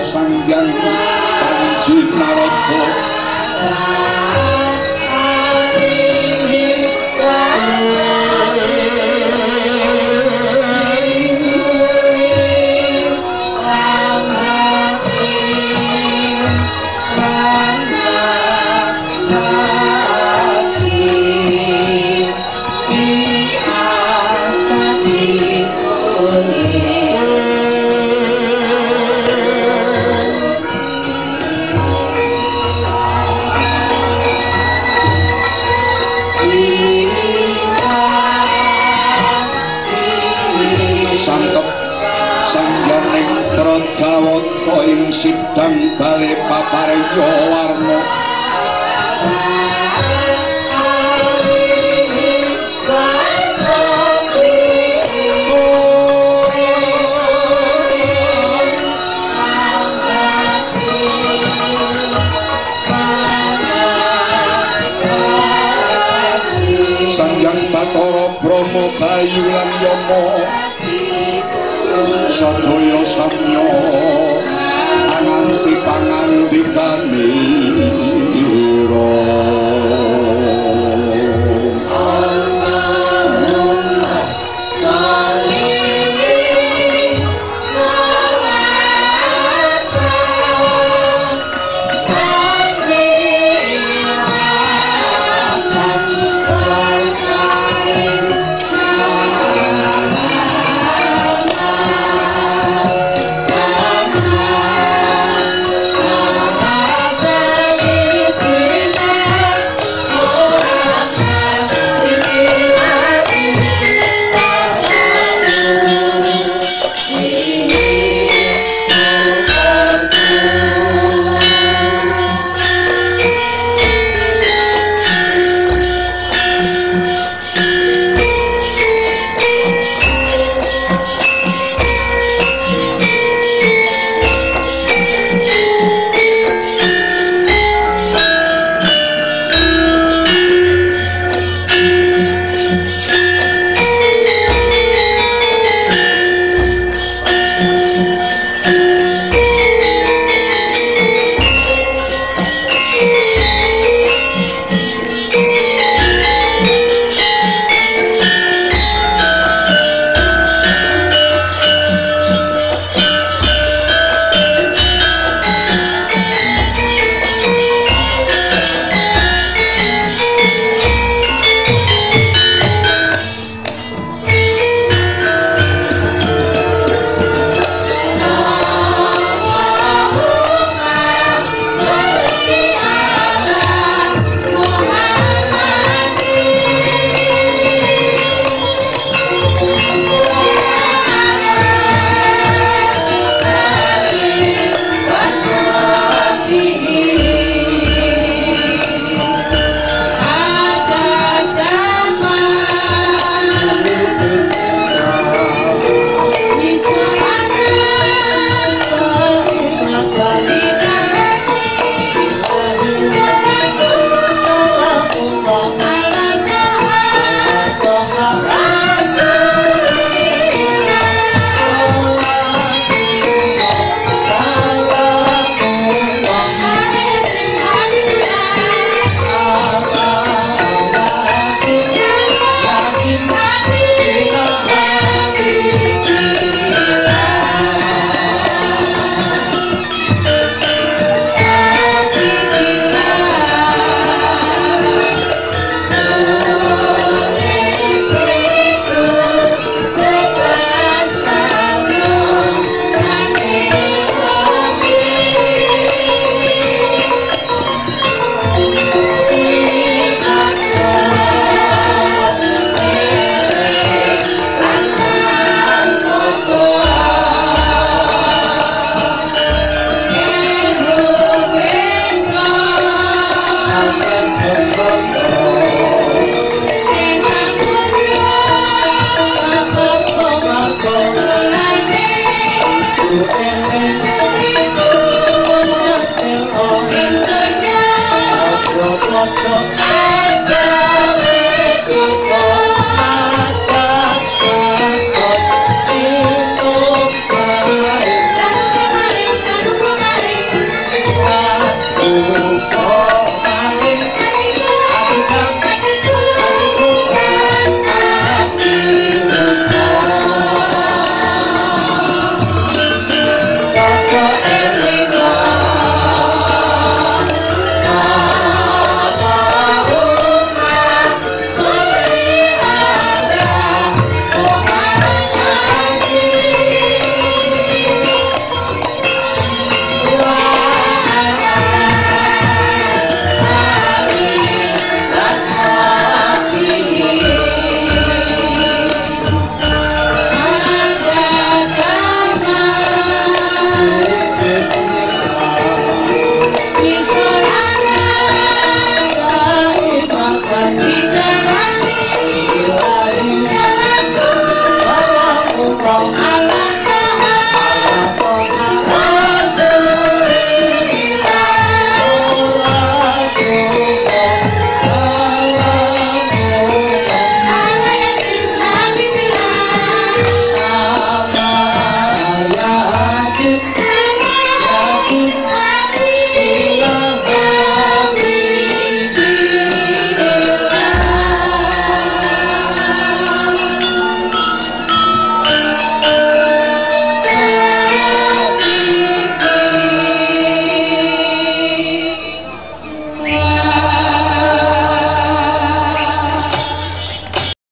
Sanghyang Panji Narada Sangyaning Prajawata ing sidang bale paparya warna Sadaya samya anganti pangandikane Hallelujah.